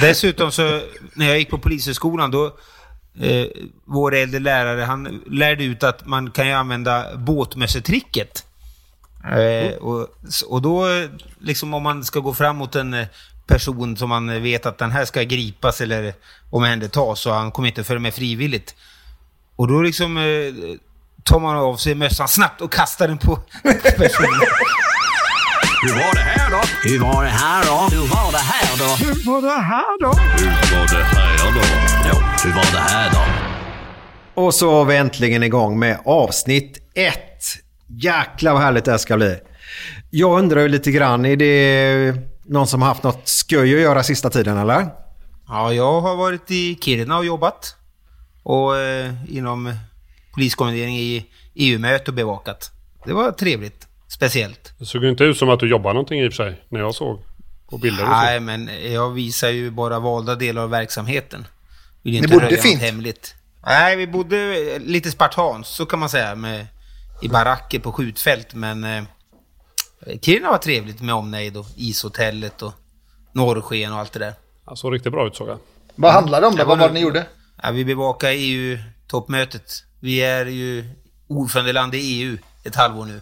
Dessutom så, när jag gick på polishögskolan, då eh, vår äldre lärare, han lärde ut att man kan ju använda båtmössetricket. Eh, och, och då, liksom om man ska gå fram mot en eh, person som man vet att den här ska gripas eller omhändertas, så han kommer inte följa med frivilligt. Och då liksom eh, tar man av sig mössan snabbt och kastar den på personen. Hur var det här då? Hur var det här då? Hur var det här då? Hur var det här då? Hur var det här då? Ja, hur var det här då? Och så var vi äntligen igång med avsnitt ett. Jäklar vad härligt det här ska bli. Jag undrar ju lite grann, är det någon som har haft något skoj att göra sista tiden eller? Ja, jag har varit i Kiruna och jobbat. Och eh, inom poliskommendering i EU-möte och bevakat. Det var trevligt. Speciellt. Det såg inte ut som att du jobbade någonting i och för sig, när jag såg på bilder och så. Nej, men jag visar ju bara valda delar av verksamheten. Vill Ni inte bodde fint. hemligt. Nej, vi bodde lite spartanskt, så kan man säga, med, i baracker på skjutfält. Men eh, Kiruna var trevligt med omnejd och ishotellet och norrsken och allt det där. Ja, såg riktigt bra ut såg jag. Vad handlade det om? Jag Vad var det nu- ni gjorde? Ja, vi bevakar EU-toppmötet. Vi är ju ordförandeland i EU ett halvår nu.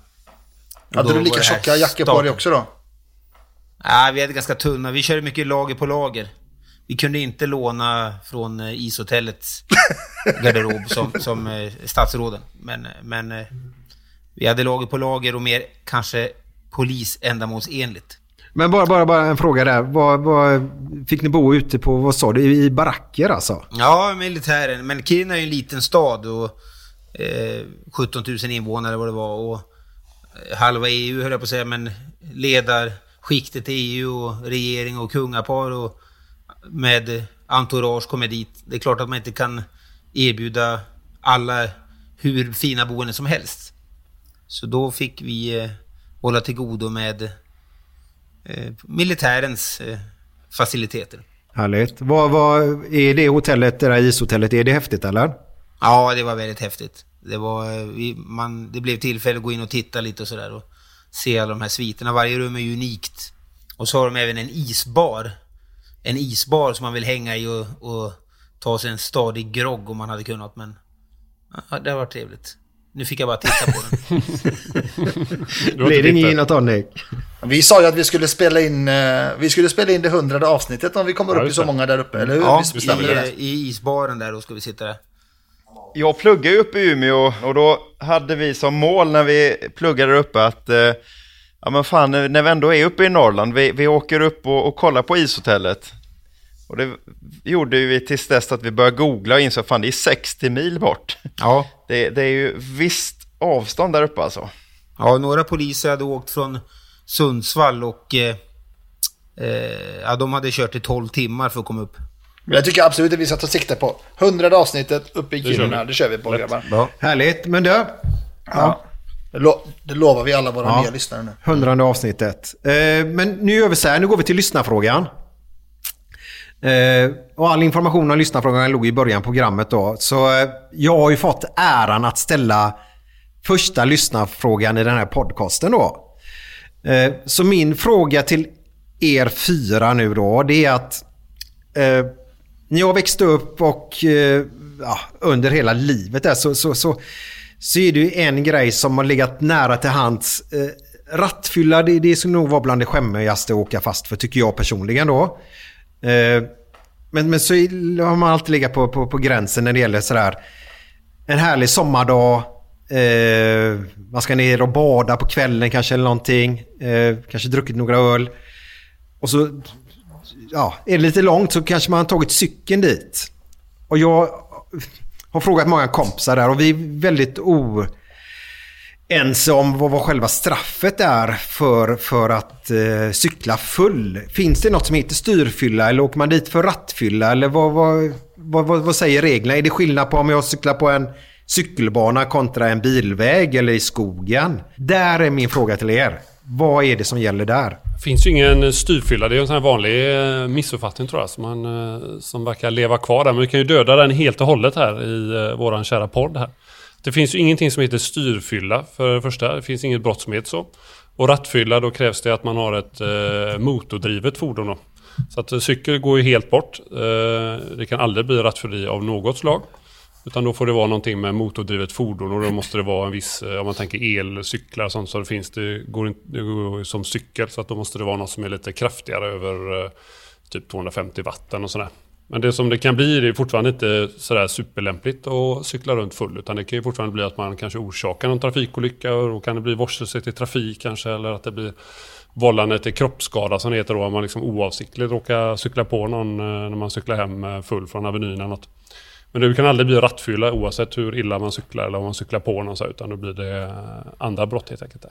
Hade du lika tjocka jackor på dig också då? Ja, vi hade ganska tunna. Vi körde mycket lager på lager. Vi kunde inte låna från eh, ishotellets garderob som, som eh, statsråden. Men, men eh, vi hade lager på lager och mer kanske polisändamålsenligt. Men bara, bara, bara en fråga där. Vad, vad, fick ni bo ute på, vad sa du, i baracker alltså? Ja, militären. Men Kiruna är ju en liten stad och eh, 17 000 invånare vad det var. Och eh, halva EU höll jag på att säga, men ledarskiktet i EU och regering och kungapar och med entourage kommer dit. Det är klart att man inte kan erbjuda alla hur fina boenden som helst. Så då fick vi eh, hålla till godo med eh, militärens eh, faciliteter. Härligt. Vad, vad, är det hotellet, det där ishotellet, är det häftigt eller? Ja, det var väldigt häftigt. Det, var, eh, vi, man, det blev tillfälle att gå in och titta lite och sådär och se alla de här sviterna. Varje rum är ju unikt. Och så har de även en isbar. En isbar som man vill hänga i och, och ta sig en stadig grogg om man hade kunnat. Men ja, det har varit trevligt. Nu fick jag bara titta på den. Blir det ingen gin och tonic? Vi sa ju att vi skulle spela in, eh, vi skulle spela in det hundrade avsnittet om vi kommer Ja, upp i så många där uppe, eller hur? Ja, vi i, i isbaren där då ska vi sitta där. Jag pluggar ju uppe i Umeå och då hade vi som mål när vi pluggade uppe att eh, ja men fan när vi ändå är uppe i Norrland, vi, vi åker upp och, och kollar på ishotellet. Och det gjorde vi tills dess att vi började googla och insåg att fan det är 60 mil bort. Ja. Det, det är ju visst avstånd där uppe alltså. Ja, några poliser hade åkt från Sundsvall och eh, eh, ja, de hade kört i 12 timmar för att komma upp. Men jag tycker absolut att vi ska ta sikte på hundrade avsnittet uppe i Kiruna. Det kör vi på grabbar. Ja. Härligt. Men du, Ja. Det, lo det lovar vi alla våra Ja. nya lyssnare nu. Hundrade avsnittet. Eh, men nu gör vi så här, nu går vi till lyssnarfrågan. Eh, och all information om lyssnarfrågan låg i början på programmet då. Så eh, jag har ju fått äran att ställa första lyssnarfrågan i den här podcasten då. Eh, så min fråga till er fyra nu då, det är att eh, när jag växte upp och eh, ja, under hela livet där så, så, så, så är det ju en grej som har legat nära till hands. Eh, rattfylla, det, det skulle nog vara bland det skämmigaste att åka fast för tycker jag personligen då. Eh, men, men så har man alltid legat på, på, på gränsen när det gäller sådär en härlig sommardag. Eh, man ska ner och bada på kvällen kanske eller någonting. Eh, kanske druckit några öl. Och så ja, är det lite långt så kanske man har tagit cykeln dit. Och jag har frågat många kompisar där och vi är väldigt oense om vad, vad själva straffet är för, för att eh, cykla full. Finns det något som heter styrfylla eller åker man dit för rattfylla? Eller vad, vad, vad, vad, vad säger reglerna? Är det skillnad på om jag cyklar på en cykelbana kontra en bilväg eller i skogen? Där är min fråga till er. Vad är det som gäller där? Det finns ju ingen styrfylla. Det är en sån här vanlig eh, missuppfattning tror jag. Som, man, eh, som verkar leva kvar där. Men vi kan ju döda den helt och hållet här i vår våran kära podd här. Det finns ju ingenting som heter styrfylla för det första. Det finns inget brott som heter så. Och rattfylla, då krävs det att man har ett eh, motordrivet fordon då. Så att cykel går ju helt bort. Eh, det kan aldrig bli rattfylleri av något slag. Utan då får det vara någonting med motordrivet fordon och då måste det vara en viss, eh, om man tänker elcyklar och sånt så det finns det, går inte, som cykel så att då måste det vara något som är lite kraftigare över eh, typ 250 watten och sådär. Men det som det kan bli det är fortfarande inte sådär superlämpligt att cykla runt full utan det kan ju fortfarande bli att man kanske orsakar någon trafikolycka och då kan det bli vårdslöshet i trafik kanske eller att det blir vållande till kroppsskada som det heter då om man liksom oavsiktligt råkar cykla på någon eh, när man cyklar hem full från Avenyn eller något. Men det kan aldrig bli rattfylla oavsett hur illa man cyklar eller om man cyklar på någon så utan då blir det eh, andra brott helt enkelt.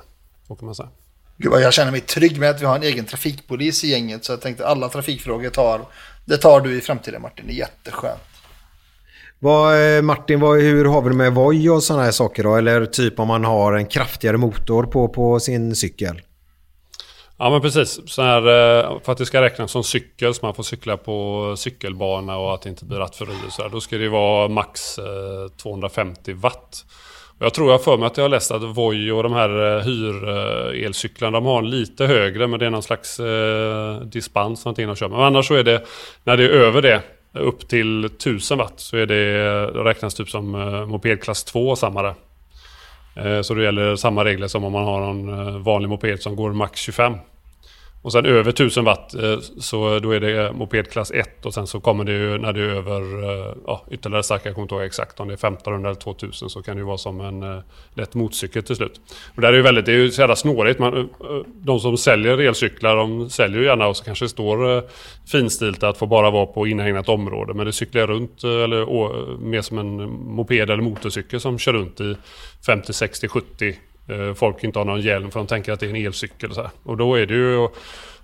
Så kan man säga. Gud vad jag känner mig trygg med att vi har en egen trafikpolis i gänget. Så jag tänkte alla trafikfrågor tar, det tar du i framtiden Martin. Det är jätteskönt. Vad, eh, Martin, vad, hur har vi det med Voi och sådana här saker då? Eller typ om man har en kraftigare motor på, på sin cykel? Ja men precis. Så här, eh, för att det ska räknas som cykel så man får cykla på cykelbana och att det inte blir rattfylleri och så här, Då ska det vara max eh, 250 watt. Jag tror jag har för mig att jag har läst att Voi och de här eh, hyr-elcyklarna de har en lite högre men det är någon slags eh, dispens någonting de kör med. Men annars så är det när det är över det upp till 1000 watt så är det räknas typ som eh, mopedklass 2 samma där. Eh, så det gäller samma regler som om man har en eh, vanlig moped som går max 25. Och sen över 1000 watt eh, så då är det eh, mopedklass 1 och sen så kommer det ju när det är över eh, ja, ytterligare starka, jag kommer inte ihåg exakt om det är 1500 eller 2000 så kan det ju vara som en lätt motorcykel till slut. Men det här är ju väldigt, det är ju så jävla snårigt. Man, de som säljer elcyklar de säljer ju gärna och så kanske det står finstilt att få bara vara på inhägnat område men det cyklar runt eller mer som en moped eller motorcykel som kör runt i 50, 60, 70 folk inte har någon hjälm för de tänker att det är en elcykel. Så här. Och då är det ju...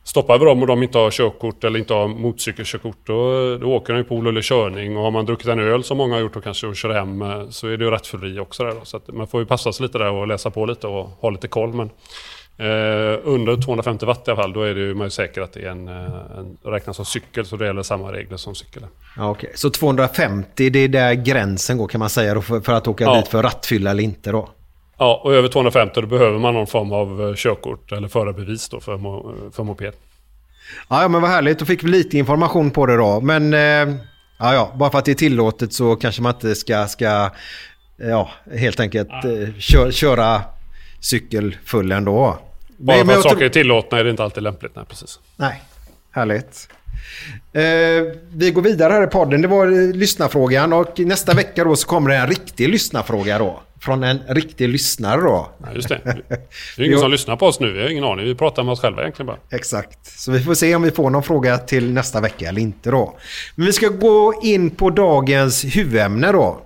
Stoppar vi dem och de inte har körkort eller inte har motorcykelkörkort då, då åker de ju på olaglig körning. Och har man druckit en öl som många har gjort och kanske och kör hem eh, så är det ju rattfylleri också. Där, då. Så man får ju passa sig lite där och läsa på lite och ha lite koll. Men eh, under 250 watt i alla fall då är det ju man är säker att det är en, eh, en räknas som cykel så det gäller samma regler som cykel. Ja, okej. Så 250 det är där gränsen går kan man säga då, för, för att åka Ja. dit för rattfylla eller inte då? Ja, och över 250 då behöver man någon form av eh, körkort eller förarbevis då för, för moped. Ja, ja, men vad härligt. Då fick vi lite information på det då. Men eh, ja, ja, bara för att det är tillåtet så kanske man inte ska, ska eh, ja, helt enkelt eh, kö, köra cykel full ändå. Bara Men- för att saker tror- är tillåtna är det inte alltid lämpligt. Nej, precis. Nej, härligt. Eh, vi går vidare här i podden. Det var lyssnarfrågan och nästa vecka då så kommer det en riktig lyssnarfråga då. Från en riktig lyssnare då. Ja, just det. Det är ju ingen som lyssnar på oss nu. Vi har ingen aning. Vi pratar med oss själva egentligen bara. Exakt. Så vi får se om vi får någon fråga till nästa vecka eller inte då. Men vi ska gå in på dagens huvudämne då.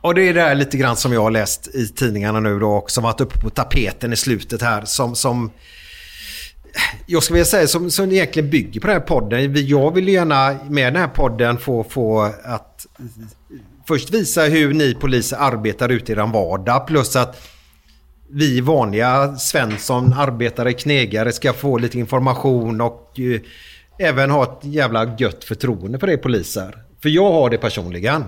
Och det är det här lite grann som jag har läst i tidningarna nu då och som varit uppe på tapeten i slutet här som, som jag skulle vilja säga som, som egentligen bygger på den här podden. Jag vill gärna med den här podden få, få att först visa hur ni poliser arbetar ute i er vardag plus att vi vanliga Svensson, arbetare, knegare ska få lite information och eh, även ha ett jävla gött förtroende för er poliser. För jag har det personligen.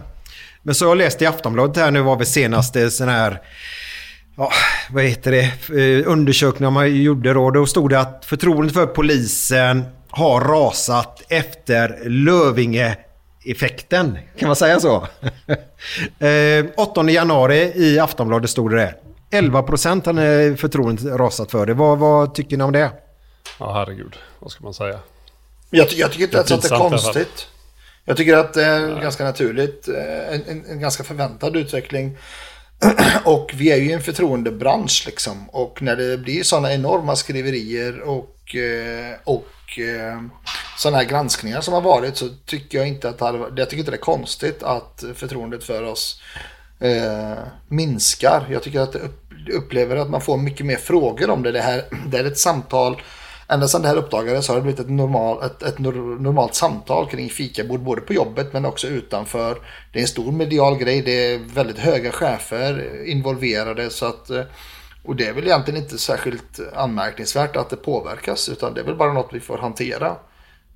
Men så har jag läst i Aftonbladet här nu var vi senaste sån här ja, vad heter det, Eh, undersökningar man gjorde då. Då stod det att förtroendet för polisen har rasat efter Lövinge-effekten. Kan man säga så? eh, 8 januari i Aftonbladet stod det det. 11 procent har förtroendet rasat för det. Vad, vad tycker ni om det? Ja, herregud. Vad ska man säga? Jag, jag tycker inte Det är att det är konstigt. Jag tycker att det är ganska naturligt. eh, En, en, en ganska förväntad utveckling. och vi är ju en förtroendebransch liksom. Och när det blir sådana enorma skriverier och, eh, och eh, sådana här granskningar som har varit så tycker jag inte att det, hade, jag tycker inte det är konstigt att förtroendet för oss eh, minskar. Jag tycker att det upplever att man får mycket mer frågor om det. Det, här, det är ett samtal. Ända sedan det här uppdagades har det blivit ett, normal, ett, ett normalt samtal kring fikabord både på jobbet men också utanför. Det är en stor medial grej. Det är väldigt höga chefer involverade så att eh, och det är väl egentligen inte särskilt anmärkningsvärt att det påverkas utan det är väl bara något vi får hantera.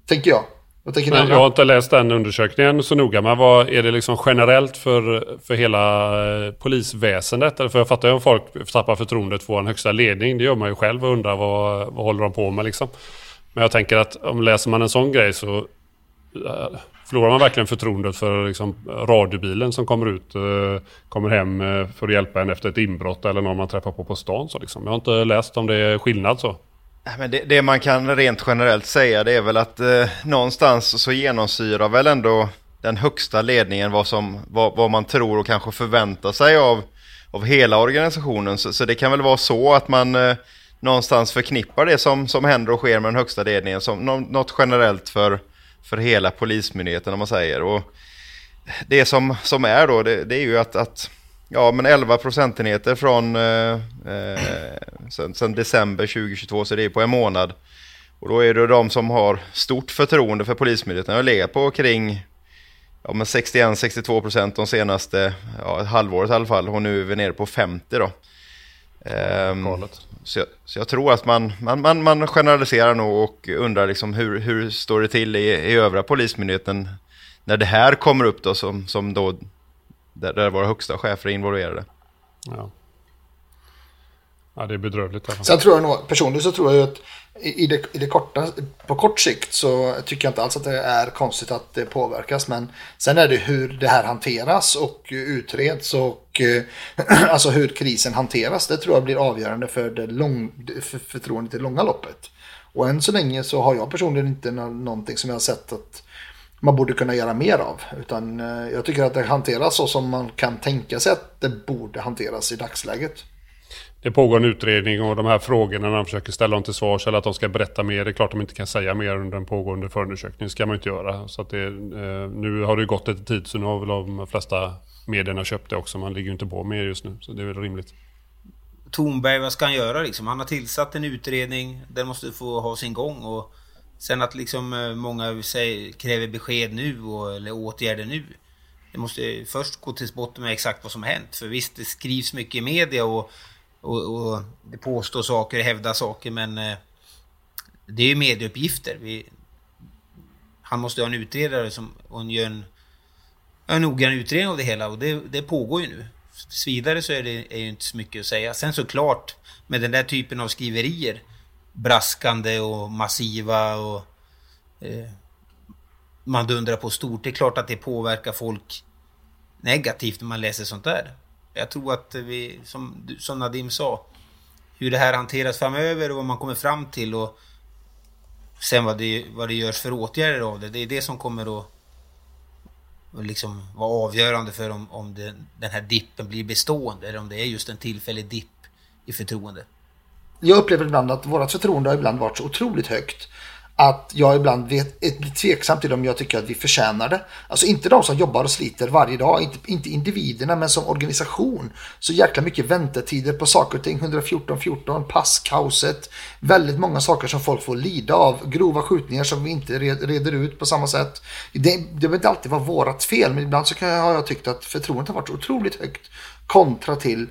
Tänker jag. Vad tänker ni jag har inte läst den undersökningen så noga, men vad är det liksom generellt för, för hela eh, polisväsendet? Eller För jag fattar ju om folk tappar förtroendet för vår högsta ledning. Det gör man ju själv och undrar vad, vad håller de på med liksom. Men jag tänker att om läser man en sån grej så eh, förlorar man verkligen förtroendet för liksom, radiobilen som kommer ut, eh, kommer hem för att hjälpa en efter ett inbrott eller någon man träffar på på stan. Så liksom. Jag har inte läst om det är skillnad så. Men det, det man kan rent generellt säga det är väl att eh, någonstans så genomsyrar väl ändå den högsta ledningen vad, som, vad, vad man tror och kanske förväntar sig av, av hela organisationen. Så, så det kan väl vara så att man eh, någonstans förknippar det som, som händer och sker med den högsta ledningen som no, något generellt för, för hela polismyndigheten om man säger. Och det som, som är då det, det är ju att, att Ja, men 11 procentenheter från eh, eh, sen, sen december 2022, så det är på en månad. Och då är det de som har stort förtroende för Polismyndigheten. Jag legat på kring ja, men 61-62 procent de senaste ja, halvåret i alla fall. Och nu är vi nere på 50 då. Ehm, så, jag, så jag tror att man, man, man, man generaliserar nog och undrar liksom hur, hur står det till i, i övriga Polismyndigheten när det här kommer upp då som, som då där, där våra högsta chefer är involverade. Ja. Ja, det är bedrövligt. Sen tror jag nog, personligen så tror jag ju att i det, i det korta, på kort sikt så tycker jag inte alls att det är konstigt att det påverkas. Men sen är det hur det här hanteras och utreds och eh, alltså hur krisen hanteras. Det tror jag blir avgörande för, det lång, för förtroendet i långa loppet. Och än så länge så har jag personligen inte nå- någonting som jag har sett att man borde kunna göra mer av. Utan eh, jag tycker att det hanteras så som man kan tänka sig att det borde hanteras i dagsläget. Det pågår en utredning och de här frågorna när de försöker ställa dem till svars eller att de ska berätta mer. Det är klart de inte kan säga mer under en pågående förundersökning. Det ska man inte göra. Så att det, eh, nu har det gått lite tid så nu har väl de flesta medierna köpt det också. Man ligger ju inte på mer just nu. Så det är väl rimligt. Tornberg, vad ska han göra liksom? Han har tillsatt en utredning, den måste få ha sin gång och sen att liksom eh, många säger, kräver besked nu och, eller åtgärder nu. Det måste först gå till botten med exakt vad som har hänt. För visst, det skrivs mycket i media och, och, och det påstår saker, hävdar saker men eh, det är ju medieuppgifter. Vi, han måste ha en utredare som och gör en, en noggrann utredning av det hela och det, det pågår ju nu. Tills vidare så är det är ju inte så mycket att säga. Sen såklart med den där typen av skriverier, braskande och massiva och eh, man dundrar på stort. Det är klart att det påverkar folk negativt när man läser sånt där. Jag tror att vi, som, som Nadim sa, hur det här hanteras framöver och vad man kommer fram till och sen vad det, vad det görs för åtgärder av det. Det är det som kommer att liksom vara avgörande för om, om det, den här dippen blir bestående eller om det är just en tillfällig dipp i förtroende. Jag upplever ibland att vårt förtroende har ibland varit så otroligt högt att jag ibland vet, blir tveksam till om jag tycker att vi förtjänar det. Alltså inte de som jobbar och sliter varje dag, inte, inte individerna men som organisation. Så jäkla mycket väntetider på saker och ting, 114 14, passkaoset, väldigt många saker som folk får lida av, grova skjutningar som vi inte reder ut på samma sätt. Det, det behöver inte alltid vara vårat fel men ibland så kan jag, har jag tyckt att förtroendet har varit otroligt högt kontra till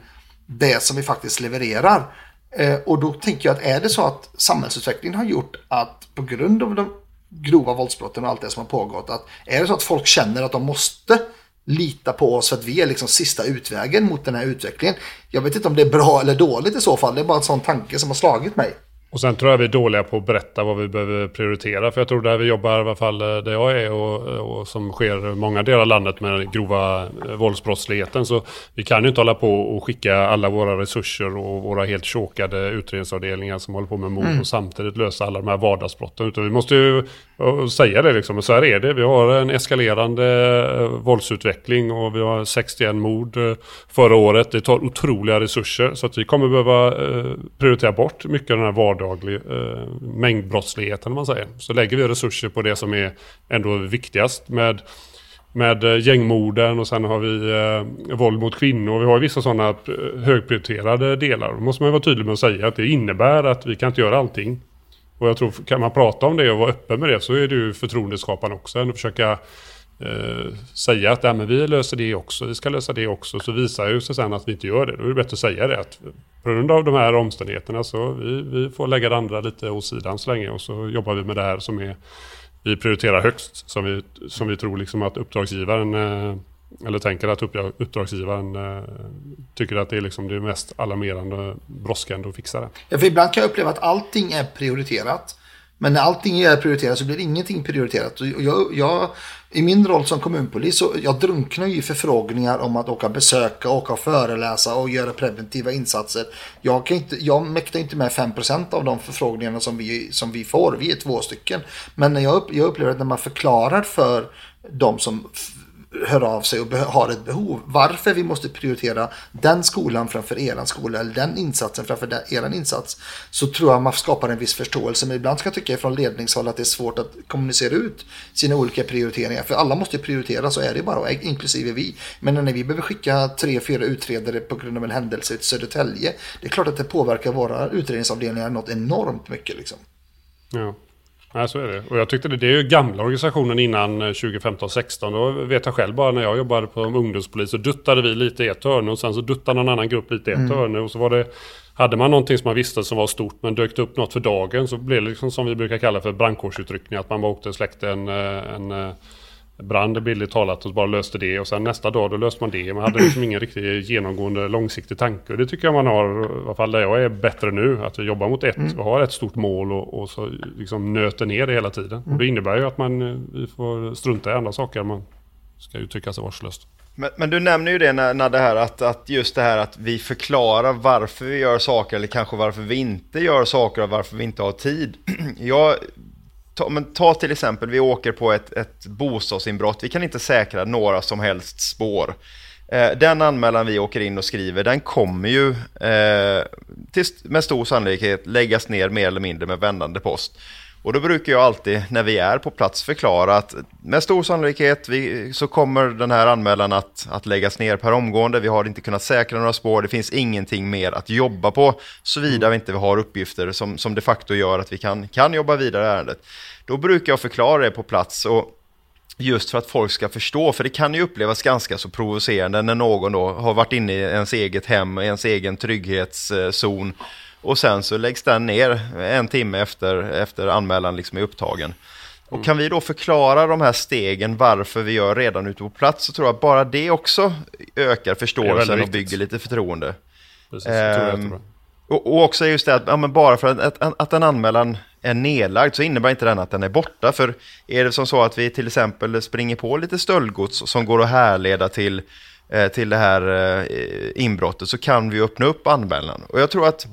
det som vi faktiskt levererar. Eh, och då tänker jag att är det så att samhällsutvecklingen har gjort att på grund av de grova våldsbrotten och allt det som har pågått, att är det så att folk känner att de måste lita på oss för att vi är liksom sista utvägen mot den här utvecklingen. Jag vet inte om det är bra eller dåligt i så fall, det är bara en sån tanke som har slagit mig. Och sen tror jag vi är dåliga på att berätta vad vi behöver prioritera. För jag tror där vi jobbar, i alla fall eh, där jag är och, och som sker i många delar av landet med den grova eh, våldsbrottsligheten. Så vi kan ju inte hålla på och skicka alla våra resurser och våra helt chokade utredningsavdelningar som håller på med mord mm. och samtidigt lösa alla de här vardagsbrotten. Utan vi måste ju säga det liksom. Och så här är det. Vi har en eskalerande eh, våldsutveckling och vi har 61 mord förra året. Det tar otroliga resurser. Så att vi kommer behöva prioritera bort mycket av den här vardagen vardaglig eh, mängdbrottsligheten, man säger. Så lägger vi resurser på det som är ändå viktigast med, med eh, gängmorden och sen har vi eh, våld mot kvinnor. Vi har vissa sådana eh, högprioriterade delar. Då måste man vara tydlig med att säga att det innebär att vi kan inte göra allting. Och jag tror, kan man prata om det och vara öppen med det så är det ju förtroendeskapande också. Än att försöka eh, säga att äh, men vi löser det också, vi ska lösa det också. Så visar ju sig sen att vi inte gör det. Då är det bättre att säga det. Att på grund av de här omständigheterna så vi, vi får lägga det andra lite åt sidan så länge. Och så jobbar vi med det här som är, vi prioriterar högst. Som vi, som vi tror liksom att uppdragsgivaren eh, eller tänker att uppdragsgivaren eh, tycker att det är liksom det mest alarmerande brådskande att fixa det. Ja, för ibland kan jag uppleva att allting är prioriterat. Men när allting är prioriterat så blir ingenting prioriterat. Och jag, jag, i min roll som kommunpolis så jag drunknar i förfrågningar om att åka besöka, åka och föreläsa och göra preventiva insatser. Jag, kan inte, jag mäktar inte med 5% av de förfrågningarna som vi, som vi får. Vi är två stycken. Men när jag, jag upplever att när man förklarar för de som hör av sig och har ett behov. Varför vi måste prioritera den skolan framför eran skola eller den insatsen framför den, eran insats. Så tror jag man skapar en viss förståelse. Men ibland ska jag tycka från ledningshåll att det är svårt att kommunicera ut sina olika prioriteringar. För alla måste prioritera, så är det bara, inklusive vi. Men när vi behöver skicka tre, fyra utredare på grund av en händelse i Södertälje. Det är klart att det påverkar våra utredningsavdelningar något enormt mycket. Liksom. Ja. Nej, så är det. Och jag tyckte det, det är ju gamla organisationen innan 2015-16. Eh, Då vet jag själv bara när jag jobbade på ungdomspolis så duttade vi lite i ett hörn och sen så duttade någon annan grupp lite i ett mm. hörn. Och så var det, hade man någonting som man visste som var stort men dök det upp något för dagen så blev det liksom som vi brukar kalla för brandkårsutryckning. Att man bara åkte och släckte en, eh, en eh, brand billigt talat och bara löste det och sen nästa dag då löste man det. Man hade liksom ingen riktigt genomgående långsiktig tanke. Och det tycker jag man har, i alla fall där jag är bättre nu, att vi jobbar mot ett, mm. vi har ett stort mål och, och så liksom nöter ner det hela tiden. Mm. Och det innebär ju att man eh, vi får strunta i andra saker man ska uttrycka sig varslöst. Men, men, du nämner ju det när, när det här att, att just det här att vi förklarar varför vi gör saker eller kanske varför vi inte gör saker och varför vi inte har tid. Jag ta, men ta till exempel, vi åker på ett, ett bostadsinbrott. Vi kan inte säkra några som helst spår. Eh, den anmälan vi åker in och skriver, den kommer ju eh, till, med stor sannolikhet läggas ner mer eller mindre med vändande post. Och då brukar jag alltid när vi är på plats förklara att med stor sannolikhet vi, så kommer den här anmälan att, att läggas ner per omgående. Vi har inte kunnat säkra några spår, det finns ingenting mer att jobba på såvida vi inte har uppgifter som, som de facto gör att vi kan, kan jobba vidare i ärendet. Då brukar jag förklara det på plats och Just för att folk ska förstå, för det kan ju upplevas ganska så provocerande när någon då har varit inne i ens eget hem, ens egen trygghetszon och sen så läggs den ner en timme efter, efter anmälan liksom är upptagen. Och kan vi då förklara de här stegen varför vi gör redan ute på plats så tror jag att bara det också ökar förståelsen och bygger lite förtroende. Precis, ehm, och, och, också just det att ja, bara för att, att, att en anmälan är nedlagd så innebär inte den att den är borta. För är det som så att vi till exempel springer på lite stöldgods som går att härleda till, eh, till det här eh, inbrottet så kan vi öppna upp anmälan. Och jag tror att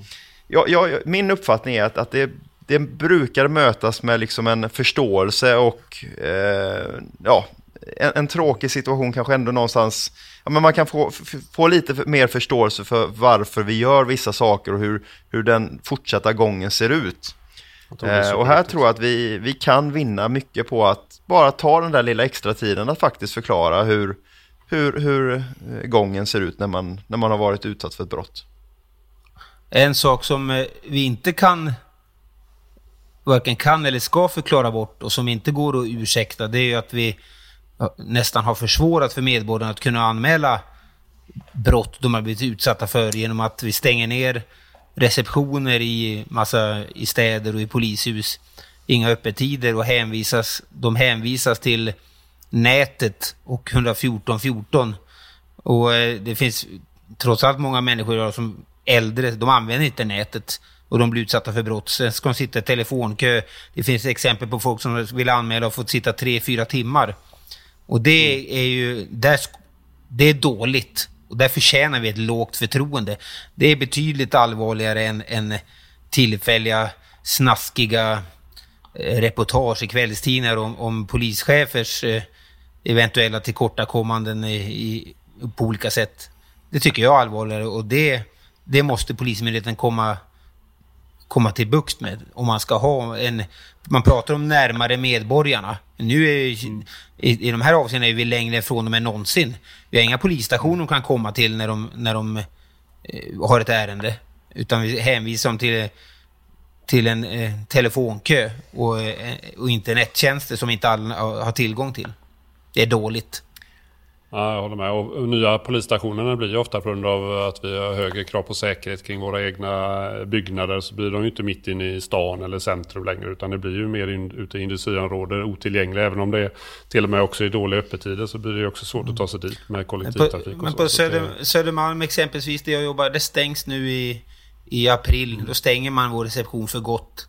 ja, ja, min uppfattning är att, att det, det brukar mötas med liksom en förståelse och eh, ja, en, en, tråkig situation kanske ändå någonstans, ja, men man kan få, få lite mer förståelse för varför vi gör vissa saker och hur, hur den fortsatta gången ser ut. Eh, och här tror jag att vi, vi kan vinna mycket på att bara ta den där lilla extra tiden att faktiskt förklara hur, hur, hur gången ser ut när man, när man har varit utsatt för ett brott. En sak som eh, vi inte kan varken kan eller ska förklara bort och som inte går att ursäkta det är ju att vi nästan har försvårat för medborgarna att kunna anmäla brott de har blivit utsatta för genom att vi stänger ner receptioner i massa i städer och i polishus. Inga öppettider och hänvisas, de hänvisas till nätet och 114 14. Och eh, det finns trots allt många människor som äldre, de använder inte nätet och de blir utsatta för brott. Sen ska de sitta i telefonkö. Det finns exempel på folk som vill anmäla och fått sitta tre, fyra timmar. Och det är ju, där, det är dåligt. Och där förtjänar vi ett lågt förtroende. Det är betydligt allvarligare än, än tillfälliga snaskiga eh, reportage i kvällstidningar om, om polischefers eh, eventuella tillkortakommanden i, i, på olika sätt. Det tycker jag är allvarligare och det, det måste Polismyndigheten komma, komma till bukt med. Om man ska ha en... Man pratar om närmare medborgarna. Nu är i, i de här avseendena är vi längre ifrån dem än någonsin. Vi har inga polisstationer de kan komma till när de, när de eh, har ett ärende. Utan vi hänvisar dem till, till en eh, telefonkö och, eh, och internettjänster som inte alla har tillgång till. Det är dåligt. Ja, jag håller med. Och nya polisstationerna blir ju ofta på grund av att vi har högre krav på säkerhet kring våra egna byggnader. Så blir de ju inte mitt inne i stan eller centrum längre. Utan det blir ju mer in, ute i industriområden otillgängliga. Även om det är till och med också i dåliga öppettider så blir det ju också svårt att ta sig dit med kollektivtrafik. Men på, men på Söder. Södermalm exempelvis, där jag jobbar, det stängs nu i, i april. Då stänger man vår reception för gott.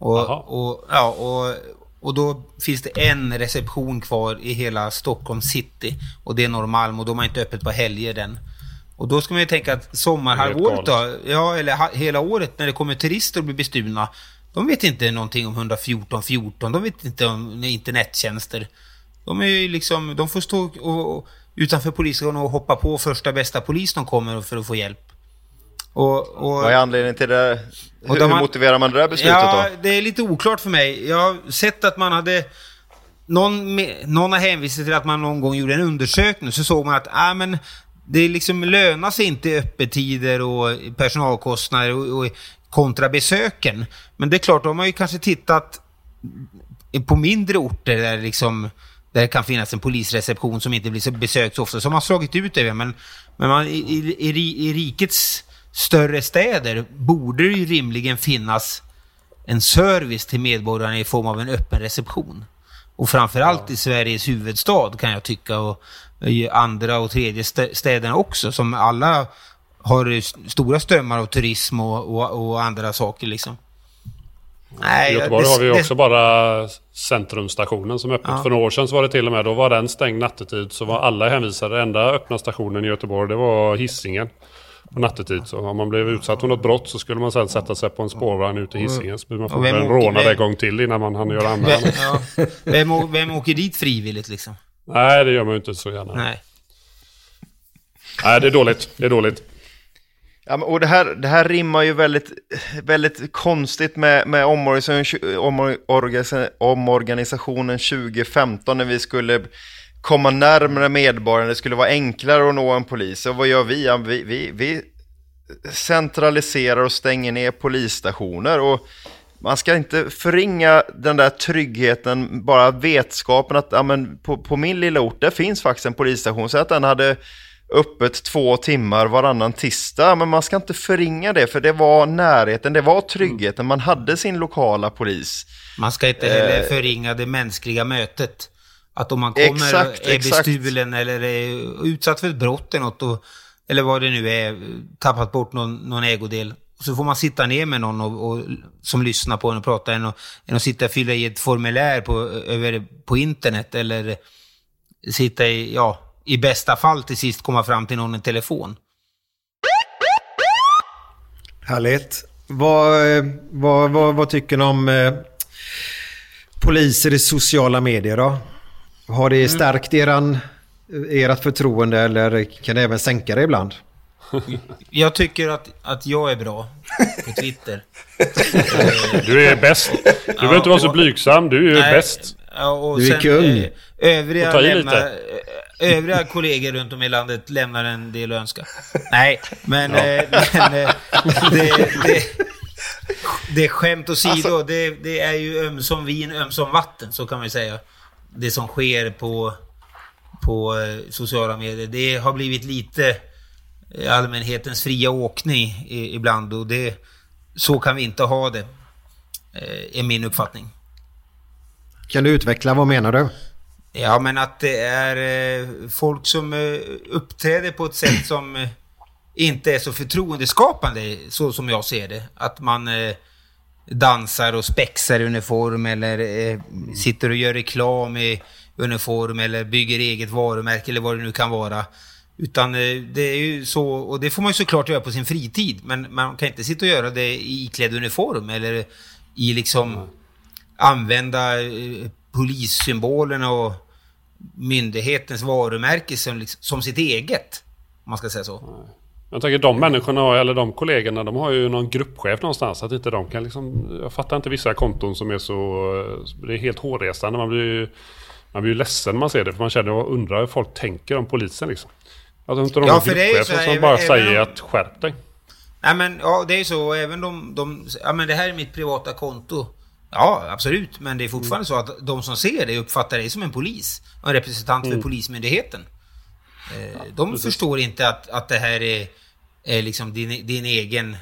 Och, och, ja, och, och då finns det en reception kvar i hela Stockholm city. Och det är Norrmalm och de har inte öppet på helger den. Och då ska man ju tänka att sommarhalvåret då, ja eller hela året när det kommer turister och blir bestulna. De vet inte någonting om 114 14, de vet inte om internettjänster. De är ju liksom, de får stå och, och, utanför polisen och hoppa på första bästa polis de kommer för att få hjälp. Och, och, Vad är anledningen till det? Hur, de, hur motiverar man det där beslutet ja, då? det är lite oklart för mig. Jag har sett att man hade... Någon, någon har hänvisat till att man någon gång gjorde en undersökning, så såg man att ah, men, det liksom lönar sig inte öppettider och personalkostnader och, och kontra besöken. Men det är klart, de har ju kanske tittat på mindre orter där liksom där det kan finnas en polisreception som inte blir så besökt så ofta. Så har man slagit ut det. Men, men man, i, i, i rikets större städer borde det ju rimligen finnas en service till medborgarna i form av en öppen reception. Och framförallt ja. i Sveriges huvudstad kan jag tycka och i andra och tredje städerna också som alla har stora strömmar av turism och, och, och andra saker liksom. Nej, I Göteborg det, har vi ju också det... bara centrumstationen som är öppet. Ja. För några år sedan så var det till och med, då var den stängd nattetid. Så var alla hänvisade, enda öppna stationen i Göteborg det var hissingen på nattetid. Så om man blev utsatt för något brott så skulle man sen sätta sig på en spårvagn ut till Hisingen. Så blir man få en rånad en gång till innan man hann göra anmälan. Ja. Vem, vem åker dit frivilligt liksom? Nej, det gör man ju inte så gärna. Nej. Nej, det är dåligt. Det är dåligt. Ja, och det här, det här rimmar ju väldigt, väldigt konstigt med, med omorganisationen 2015 när vi skulle komma närmare medborgarna, det skulle vara enklare att nå en polis. Och vad gör vi? Vi, vi, vi centraliserar och stänger ner polisstationer. Och man ska inte förringa den där tryggheten, bara vetskapen att ja, men på, på min lilla ort, där finns faktiskt en polisstation. Så att den hade öppet två timmar varannan tisdag. Men man ska inte förringa det, för det var närheten, det var tryggheten. Man hade sin lokala polis. Man ska inte heller Eh. förringa det mänskliga mötet. Att om man kommer Exakt, är exakt. bestulen eller är utsatt för ett brott eller något, och, eller vad det nu är, tappat bort någon, någon ägodel. Så får man sitta ner med någon och, och, som lyssnar på en och pratar än att, än att sitta och fylla i ett formulär på, över, på internet eller sitta i, ja, i bästa fall till sist komma fram till någon i telefon. Härligt. Vad, eh, vad, vad, vad tycker ni om eh, poliser i sociala medier då? Har det stärkt eran, ert förtroende eller kan det även sänka det ibland? Jag tycker att, att jag är bra på Twitter. Du är bäst. Du behöver inte vara så blygsam, du är Nej, bäst. Ja, och Du är sen, kung. eh, Övriga, lämnar, eh, övriga kollegor runt om i landet lämnar en del att önska. Nej, men, eh, men det, det, det är skämt åsido. Alltså- det, det är ju ömsom vin, ömsom vatten, så kan man ju säga. Det som sker på, på eh, sociala medier. Det har blivit lite eh, allmänhetens fria åkning i, ibland och det, så kan vi inte ha det. Eh, är min uppfattning. Kan du utveckla, vad menar du? Ja, men att det är folk som uppträder på ett sätt som inte är så förtroendeskapande, så som jag ser det. Att man dansar och spexar i uniform eller eh, sitter och gör reklam i uniform eller bygger eget varumärke eller vad det nu kan vara. Utan eh, det är ju så, och det får man ju såklart göra på sin fritid, men man kan inte sitta och göra det i iklädd uniform eller i liksom använda eh, polissymbolerna och myndighetens varumärke som, liksom, som sitt eget. Om man ska säga så. Jag tänker de människorna, eller de kollegorna, de har ju någon gruppchef någonstans. Att inte de kan liksom... Jag fattar inte vissa konton som är så... Det är helt hårresande. Man blir ju... Man blir ju ledsen när man ser det. För man känner och undrar hur folk tänker om polisen liksom. Att inte de Ja, för det är så här, som även- bara säger att skärp dig. Nej men ja, det är ju så. Även de, de... Ja men det här är mitt privata konto. Ja, absolut. Men det är fortfarande så att de som ser det uppfattar dig som en polis. En representant för Polismyndigheten. Eh, de förstår inte att, att det här är, är liksom din, din egen...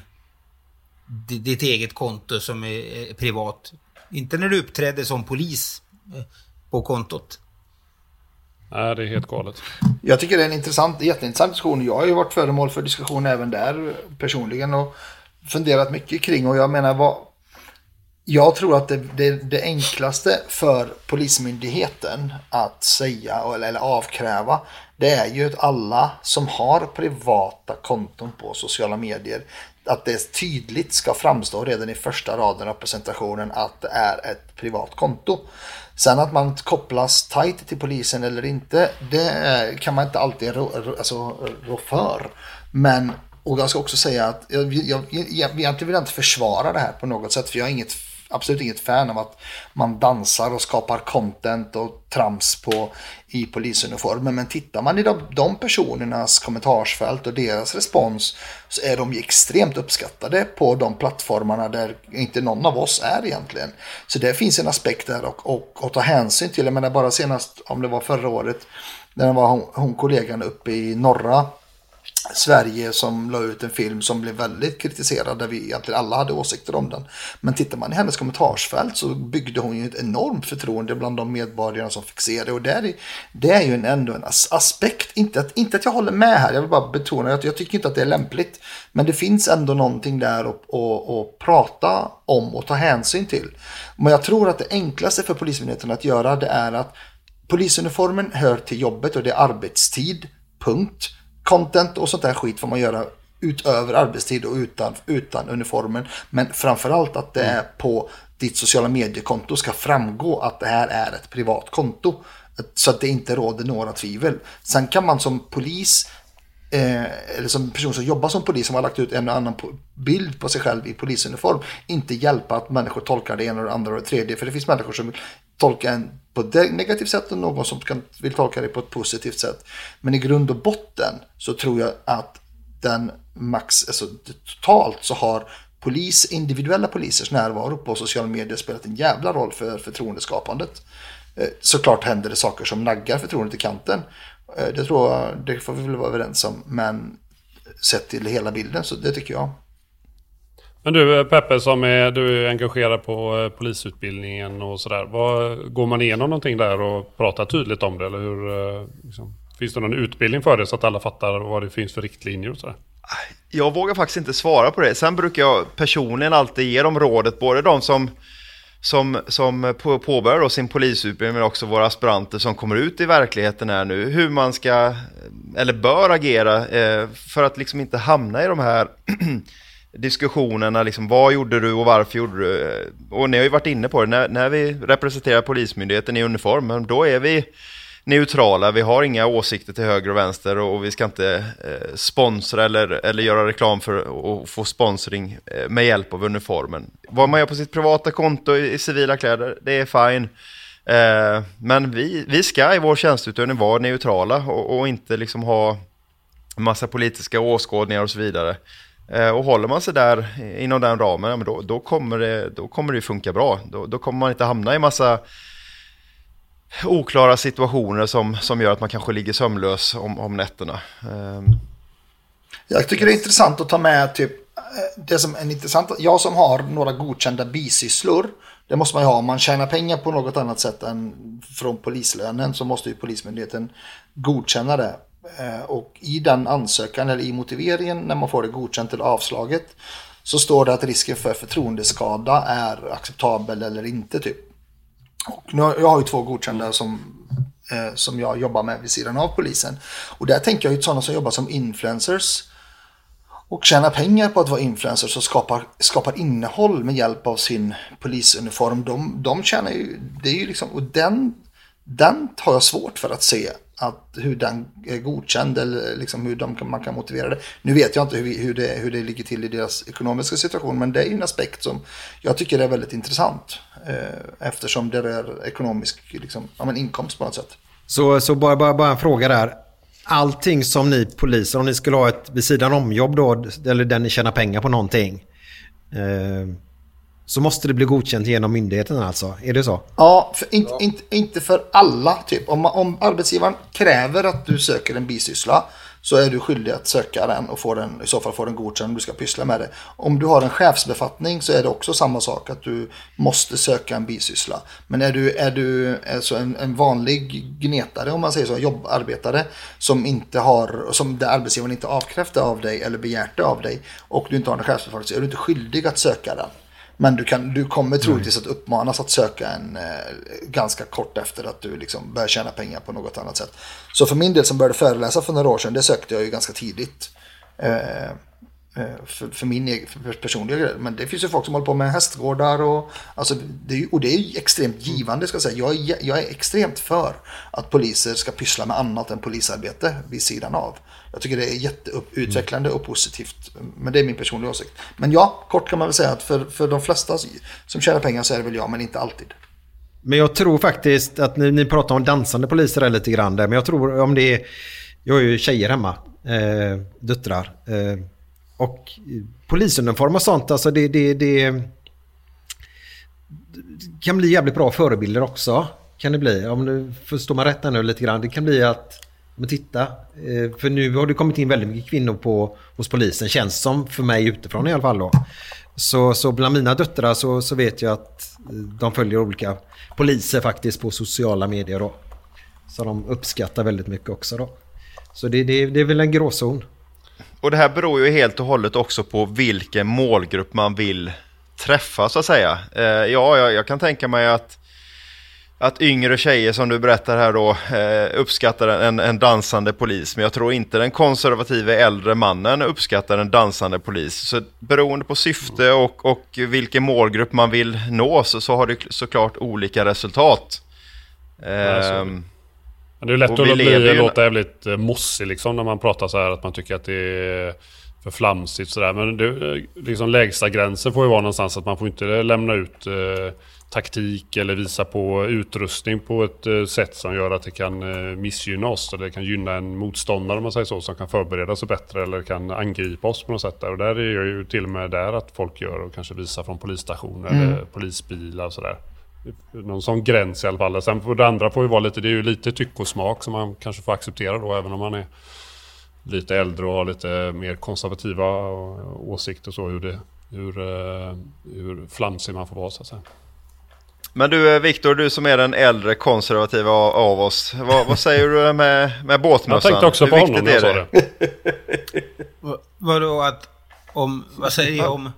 di- Ditt eget konto som är, är privat. Inte när du uppträder som polis eh, på kontot. Nej, det är helt galet. Jag tycker det är en intressant, jätteintressant diskussion. Jag har ju varit föremål för diskussion även där personligen och funderat mycket kring och jag menar vad... Jag tror att det, det, det enklaste för Polismyndigheten att säga eller, eller avkräva det är ju att alla som har privata konton på sociala medier att det tydligt ska framstå redan i första raden av presentationen att det är ett privat konto. Sen att man kopplas tight till polisen eller inte, det kan man inte alltid rå, alltså, rå för. Men, och jag ska också säga att jag, jag, jag, jag egentligen vill jag inte försvara det här på något sätt, för jag är inget, absolut inget fan av att man dansar och skapar content och trams på, i polisuniformen. Men tittar man i de, de personernas kommentarsfält och deras respons så är de ju extremt uppskattade på de plattformarna där inte någon av oss är egentligen. Så det finns en aspekt där och, och, och ta hänsyn till. Jag menar bara senast, om det var förra året, när det var hon, hon kollegan uppe i norra Sverige som la ut en film som blev väldigt kritiserad där vi egentligen alla hade åsikter om den. Men tittar man i hennes kommentarsfält så byggde hon ju ett enormt förtroende bland de medborgarna som fick se det. Och det är, det är ju en, ändå en as- aspekt, inte att, inte att jag håller med här, jag vill bara betona att jag tycker inte att det är lämpligt. Men det finns ändå någonting där att, att, att prata om och ta hänsyn till. Men jag tror att det enklaste för Polismyndigheten att göra det är att Polisuniformen hör till jobbet och det är arbetstid, punkt. Content och sånt där skit får man göra utöver arbetstid och utan, utan uniformen. Men framförallt att det är på ditt sociala mediekonto ska framgå att det här är ett privat konto. Så att det inte råder några tvivel. Sen kan man som polis eh, eller som person som jobbar som polis som har lagt ut en och annan po- bild på sig själv i polisuniform inte hjälpa att människor tolkar det ena och det andra och det tredje. För det finns människor som tolka en på ett negativt sätt och någon som kan, vill tolka det på ett positivt sätt. Men i grund och botten så tror jag att den max, alltså totalt så har polis, individuella polisers närvaro på sociala medier spelat en jävla roll för förtroendeskapandet. Eh, såklart händer det saker som naggar förtroendet i kanten. Eh, det tror jag, det får vi väl vara överens om. Men sett till hela bilden så det tycker jag. Men du eh, Peppe som är, du är engagerad på eh, polisutbildningen och sådär. Går man igenom någonting där och pratar tydligt om det? Eller hur, eh, liksom, finns det någon utbildning för det så att alla fattar vad det finns för riktlinjer och sådär? Jag vågar faktiskt inte svara på det. Sen brukar jag personligen alltid ge dem rådet, både de som, som, som på- påbörjar sin polisutbildning men också våra aspiranter som kommer ut i verkligheten här nu, hur man ska eller bör agera eh, för att liksom inte hamna i de här diskussionerna, liksom, vad gjorde du och varför gjorde du? Och ni har ju varit inne på det, när, när vi representerar Polismyndigheten i uniform, men då är vi neutrala, vi har inga åsikter till höger och vänster och, och vi ska inte eh, sponsra eller, eller göra reklam för att få sponsring eh, med hjälp av uniformen. Vad man gör på sitt privata konto i, i civila kläder, det är fine. Eh, men vi, vi ska i vår tjänsteutövning vara neutrala och, och inte liksom ha massa politiska åskådningar och så vidare. Eh, och håller man sig där inom den ramen, då, då, kommer det, då kommer det funka bra. Då, då kommer man inte hamna i massa oklara situationer som, som gör att man kanske ligger sömnlös om, om nätterna. Ehm. Jag tycker det är intressant att ta med typ eh, det som är intressant. Jag som har några godkända bisysslor. Det måste man ju ha. Om man tjänar pengar på något annat sätt än från polislönen så måste ju Polismyndigheten godkänna det. Eh, och i den ansökan eller i motiveringen när man får det godkänt eller avslaget så står det att risken för förtroendeskada är acceptabel eller inte typ. Och nu, jag har ju två godkända som, eh, som jag jobbar med vid sidan av polisen. Och där tänker jag ju sådana som jobbar som influencers och tjänar pengar på att vara influencers och skapar, skapar innehåll med hjälp av sin polisuniform. De, de tjänar ju, det är ju liksom, och den, den har jag svårt för att se att hur den är godkänd eller eh, liksom hur de, kan- man kan motivera det. Nu vet jag inte hur, vi- hur, det, hur det ligger till i deras ekonomiska situation men det är ju en aspekt som jag tycker är väldigt intressant eh, eftersom det är ekonomisk liksom, ja, men inkomst på något sätt. Så, så bara, bara, bara en fråga där. Allting som ni poliser, om ni skulle ha ett vid sidan om-jobb då, eller där ni tjänar pengar på någonting. Eh, så måste det bli godkänt genom myndigheten alltså? Är det så? Ja, för, inte, inte, inte för alla typ. Om, om arbetsgivaren kräver att du söker en bisyssla så är du skyldig att söka den och få den, i så fall få den godkänd om du ska pyssla med det. Om du har en chefsbefattning så är det också samma sak att du måste söka en bisyssla. Men är du, är du alltså en, en vanlig gnetare om man säger så, jobbarbetare som inte har, som där arbetsgivaren inte avkrävt av dig eller begärt det av dig och du inte har en chefsbefattning så är du inte skyldig att söka den. Men du, kan, du kommer troligtvis att uppmanas att söka en eh, ganska kort efter att du liksom börjar tjäna pengar på något annat sätt. Så för min del som började föreläsa för några år sedan, det sökte jag ju ganska tidigt. Eh, för, för min egen för personliga grej. Men det finns ju folk som håller på med hästgårdar och, alltså, det och det är ju extremt givande ska jag säga. Jag är, jag är extremt för att poliser ska pyssla med annat än polisarbete vid sidan av. Jag tycker det är jätteutvecklande och positivt. Men det är min personliga åsikt. Men ja, kort kan man väl säga att för, för de flesta som tjänar pengar så är det väl jag, men inte alltid. Men jag tror faktiskt att ni, ni pratar om dansande poliser där lite grann där. Men jag tror om det är... Jag har ju tjejer hemma. Eh, döttrar. Eh, och polisuniform och sånt, alltså det, det, det kan bli jävligt bra förebilder också. Kan det bli. Om du förstår man rätt här nu lite grann. Det kan bli att, men titta. Eh, för nu har det kommit in väldigt mycket kvinnor på, hos polisen. Känns som för mig utifrån i alla fall då. Så, så bland mina döttrar så, så vet jag att eh, de följer olika poliser faktiskt på sociala medier då. Så de uppskattar väldigt mycket också då. Så det, det, det är väl en gråzon. Och det här beror ju helt och hållet också på vilken målgrupp man vill träffa så att säga. Eh, ja, jag, jag kan tänka mig att, att yngre tjejer som du berättar här då eh, uppskattar en, en dansande polis. Men jag tror inte den konservativa äldre mannen uppskattar en dansande polis. Så beroende på syfte och, och vilken målgrupp man vill nå så, så har det såklart olika resultat. Ja, så är det. Ehm, Men det är lätt att bli, låta jävligt eh, mossig liksom när man pratar så här att man tycker att det är för flamsigt sådär. Men det, eh, liksom lägsta gränsen får ju vara någonstans att man får inte lämna ut eh, taktik eller visa på utrustning på ett eh, sätt som gör att det kan eh, missgynna oss. Eller det kan gynna en motståndare om man säger så. Som kan förbereda sig bättre eller kan angripa oss på något sätt. Där. Och där är jag ju till och med där att folk gör och kanske visar från polisstationer Mm. eller polisbilar och sådär. Någon sån gräns i alla fall. Sen får det andra får ju vara lite, det är ju lite tyck och smak som man kanske får acceptera då även om man är lite äldre och har lite mer konservativa åsikter så hur, det, hur, eh, hur flamsig man får vara så att säga. Men du eh, Viktor, du som är den äldre konservativa av, oss. Vad, vad säger du med, med båtmössan? Jag tänkte också Hur på honom när jag är sa det? det. Va- Vadå att... Om... Vad säger jag om...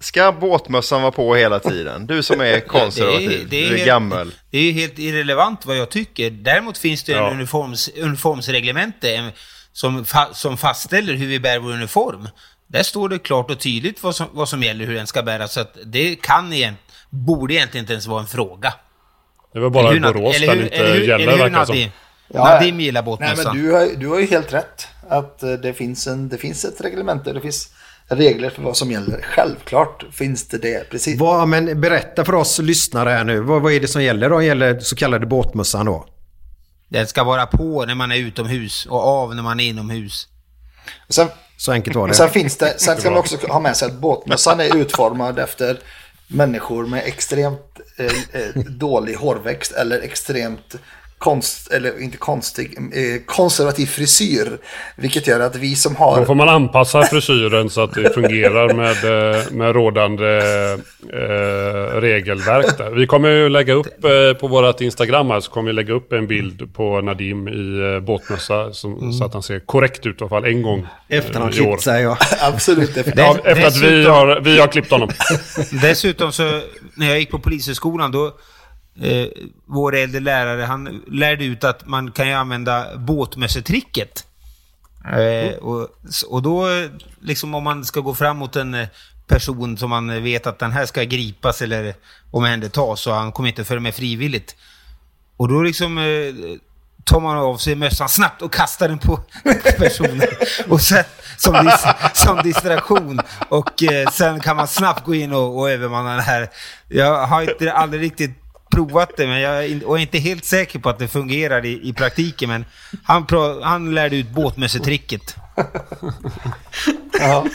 Ska båtmössan vara på hela tiden? Du som är konservativ, det är du är helt- gammal. Det är ju helt irrelevant vad jag tycker. Däremot finns det Ja. en uniforms, uniformsreglemente en- som, fa, som fastställer hur vi bär vår uniform. Där står det klart och tydligt vad som, vad som gäller, hur den ska bäras. Så att det kan igen, borde egentligen inte ens vara en fråga. Det var bara Borås där det inte eller hur- gäller eller hur, verkar det som. Ja, Nadim gillar Nej, båtmössan. men du har, du har ju helt rätt. Att eh, det finns, en, det finns ett reglemente, det finns regler för vad som gäller. Självklart finns det det. Precis. Vad, men berätta för oss lyssnare här nu. Vad, vad är det som gäller då? Gäller så kallade båtmössan då? Den ska vara på när man är utomhus och av när man är inomhus. Sen, Så enkelt var det. sen, finns det, sen ska man också ha med sig att båtmössan är utformad efter människor med extremt eh, eh, dålig hårväxt eller extremt konst, eller inte konstig, eh, konservativ frisyr. Vilket gör att vi som har... Då får man anpassa frisyren så att det fungerar med, eh, med rådande eh, regelverk där. Vi kommer ju lägga upp eh, på vårt Instagram här så kommer vi lägga upp en bild på Nadim i eh, båtmössa som, så att han ser korrekt ut i alla fall en gång Efter han har eh, klippt sig ja. Absolut. Ja, efter att vi har, vi har klippt honom. Dessutom så, när jag gick på polishögskolan då, eh, vår äldre lärare, han lärde ut att man kan ju använda båtmössetricket. Eh, och, och då, liksom om man ska gå fram mot en eh, person som man vet att den här ska gripas eller omhändertas så han kommer inte följa med frivilligt. Och då liksom eh, tar man av sig mössan snabbt och kastar den på personen. Och sen, som, dis, som distraktion. Och eh, sen kan man snabbt gå in och, och övermanna det här. Jag har inte aldrig riktigt provat det men jag är och är inte helt säker på att det fungerar i, i praktiken. Men han, pra, han lärde ut båtmössetricket. Ja.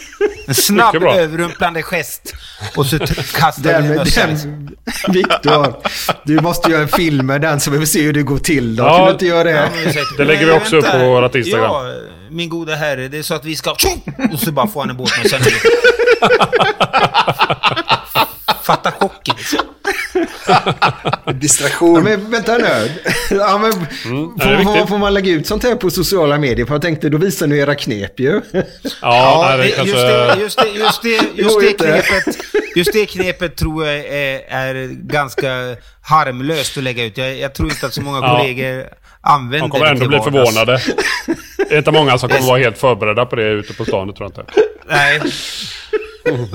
En snabb överrumplande gest. Och så kastar du Den, mössan. Viktor, du måste göra en film med den så vi får se hur det går till då. Ja, kan du inte göra det? Ja. Det lägger vi också upp på vårt Instagram. Ja, min goda herre. Det är så att vi ska... Och så bara få han en båtmössa nu. Fatta chocken. Distraktion. Ja, men vänta nu. Ja, men, Mm, det får, får, får man lägga ut sånt här på sociala medier? För jag tänkte, då visar ni era knep ju. Ja, det det, just, det, just, det, just, det, just, går det inte. knepet, just det knepet tror jag är, är ganska harmlöst att lägga ut. Jag, jag tror inte att så många Ja. kollegor använder De kommer det ändå bli förvånade. Det är inte många som kommer vara helt förberedda på det ute på stan, det tror jag inte. Nej.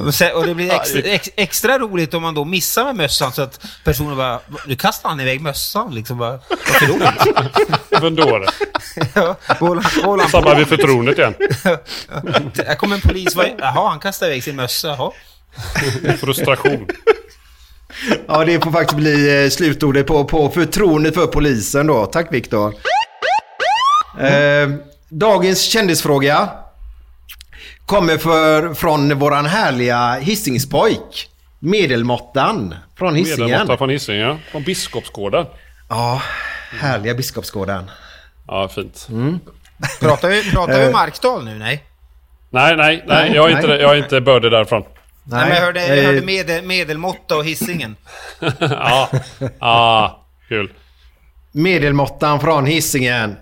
Och, sen, och det blir extra, ex, extra roligt om man då missar med mössan så att personen bara, nu kastar han iväg mössan liksom. Bara, Varför då? Även då är det. ja, vad håller han- vad håller han Sabbar på vi förtroendet igen. Här kommer en polis, jaha han kastar iväg sin mössa, jaha. Frustration. Ja, det får faktiskt bli eh, slutordet på, på förtroendet för polisen då. Tack Viktor. Eh, dagens kändisfråga kommer för, från våran härliga Hisingspojk. Medelmåttan från Hisingen. Medelmåtta från Hisingen, ja. Från Biskopsgården. Ja, härliga Biskopsgården. Ja, fint. Pratar vi, pratar vi Eh. Markdal nu? Nej. Nej, nej, nej. Nej, Jag är inte, nej. jag är inte bördig därifrån. Nej, men jag hörde, jag eh, hörde medel, medelmåtta och hissingen. ja, ja, kul. Medelmåttan från Hisingen.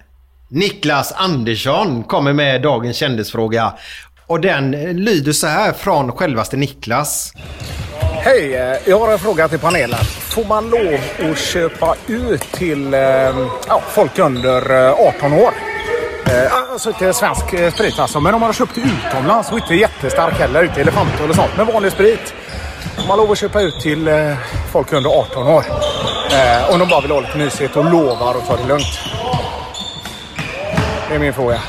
Niklas Andersson kommer med dagens kändisfråga. Och den lyder så här från självaste Niklas. Hej, eh, jag har en fråga till panelen. Får man lov att köpa ut till eh, ja, folk under eh, 18 år? Alltså inte svensk sprit alltså, men om man har köpt utomlands och inte jättestark heller, inte elefant eller sånt, men vanlig sprit. Får man lov att köpa ut till folk under 18 år? Om de bara vill ha lite mysigt och lovar att ta det lugnt. Det är min fråga.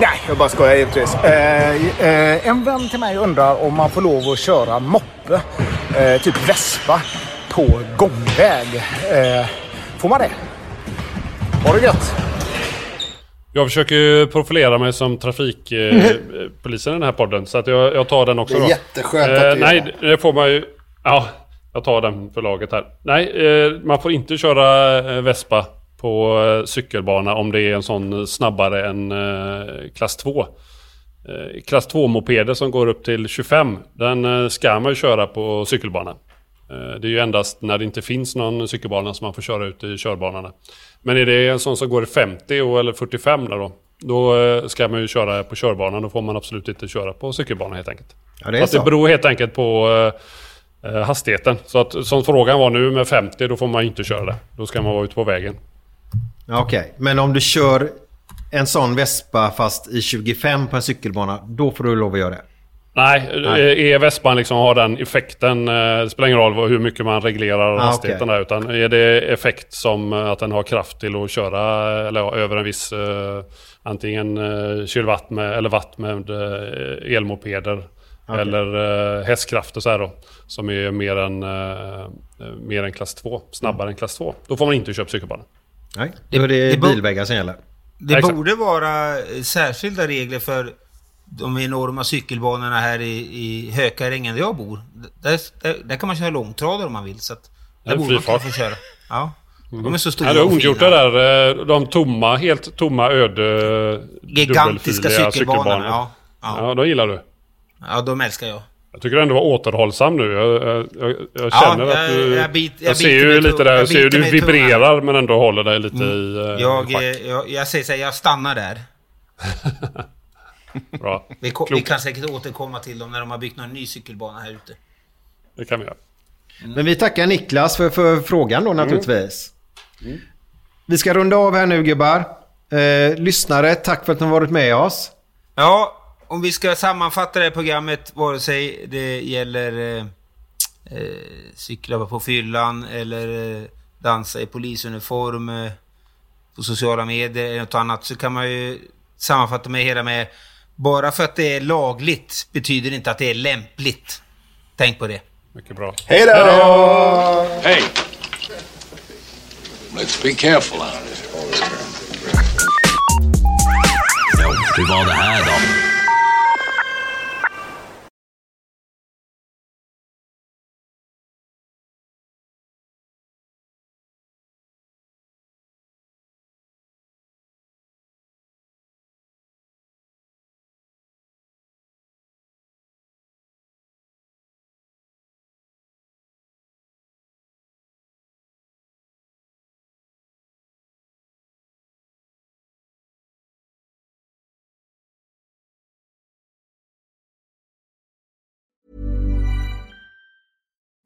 Nej, jag bara skojar givetvis. Eh, eh, en vän till mig undrar om man får lov att köra moppe, eh, typ vespa, på gångväg. Eh, får man det? Ha det gött! Jag försöker profilera mig som trafikpolisen i den här podden. Så att jag, jag tar den också Det är då. jätteskönt att du Nej, det får man ju... Ja, Jag tar den för laget här. Nej, eh, man får inte köra eh, Vespa på eh, cykelbana om det är en sån snabbare än eh, klass 2. Eh, klass 2-mopeder som går upp till 25, den eh, ska man ju köra på cykelbana. Eh, det är ju endast när det inte finns någon cykelbana som man får köra ut i körbanorna. Men är det en sån som går i 50 och, eller 45 där då, då eh, ska man ju köra på körbanan. Då får man absolut inte köra på cykelbana helt enkelt. Ja, det är Fast det så. beror helt enkelt på eh, eh, hastigheten. Så att som frågan var nu med 50, då får man inte köra det. Då ska man vara ute på vägen. Ja, Okej, men om du kör en sån Vespa fast i 25 på en cykelbana, då får du lov att göra det. Nej, Nej. är vespan liksom har den effekten, eh, det spelar ingen roll hur mycket man reglerar Ah, hastigheten där. Utan är det effekt som eh, att den har kraft till att köra eller ja, över en viss eh, antingen eh, kilowatt med, eller watt med eh, elmopeder. Okej. Eller eh, hästkrafter så här då. Som är mer än, eh, mer än klass 2. Snabbare än klass 2. Då får man inte köpa cykelbana. Nej, det, är det det bo- bilvägar som gäller. Det Exakt. borde vara särskilda regler för de enorma cykelbanorna här i, i Hökarängen där jag bor. Där, där, där kan man köra långtradare om man vill. Så att Ja, där borde man kunna få köra. Ja. De är så stora Ja, det där. eh, De tomma, helt tomma öde... Gigantiska dubbelfiliga cykelbanorna, ja. Ja, de gillar du. Ja, de älskar jag. Jag tycker ändå var återhållsam nu. Jag, jag, jag, jag Ja, känner jag- att du... jag bit- jag ser ju lite där, jag jag ser ju biter du tungan. vibrerar men ändå håller dig lite i... eh, Jag, eh, jag, jag säger så här, jag stannar där. Bra. Vi, ko- vi kan säkert återkomma till dem när de har byggt någon ny cykelbana här ute. Det kan vi göra. Men vi tackar Niklas för, för frågan då naturligtvis. Vi ska runda av här nu gubbar. Eh, lyssnare, tack för att ni har varit med oss. Ja, om vi ska sammanfatta det här programmet, vare sig det gäller eh, eh, cykla på fyllan eller eh, dansa i polisuniform eh, på sociala medier eller något annat, så kan man ju sammanfatta med hela med bara för att det är lagligt betyder det inte att det är lämpligt. Tänk på det. Mycket bra. Hej då! Hey! Let's be careful out there. Ja, hur var det här då?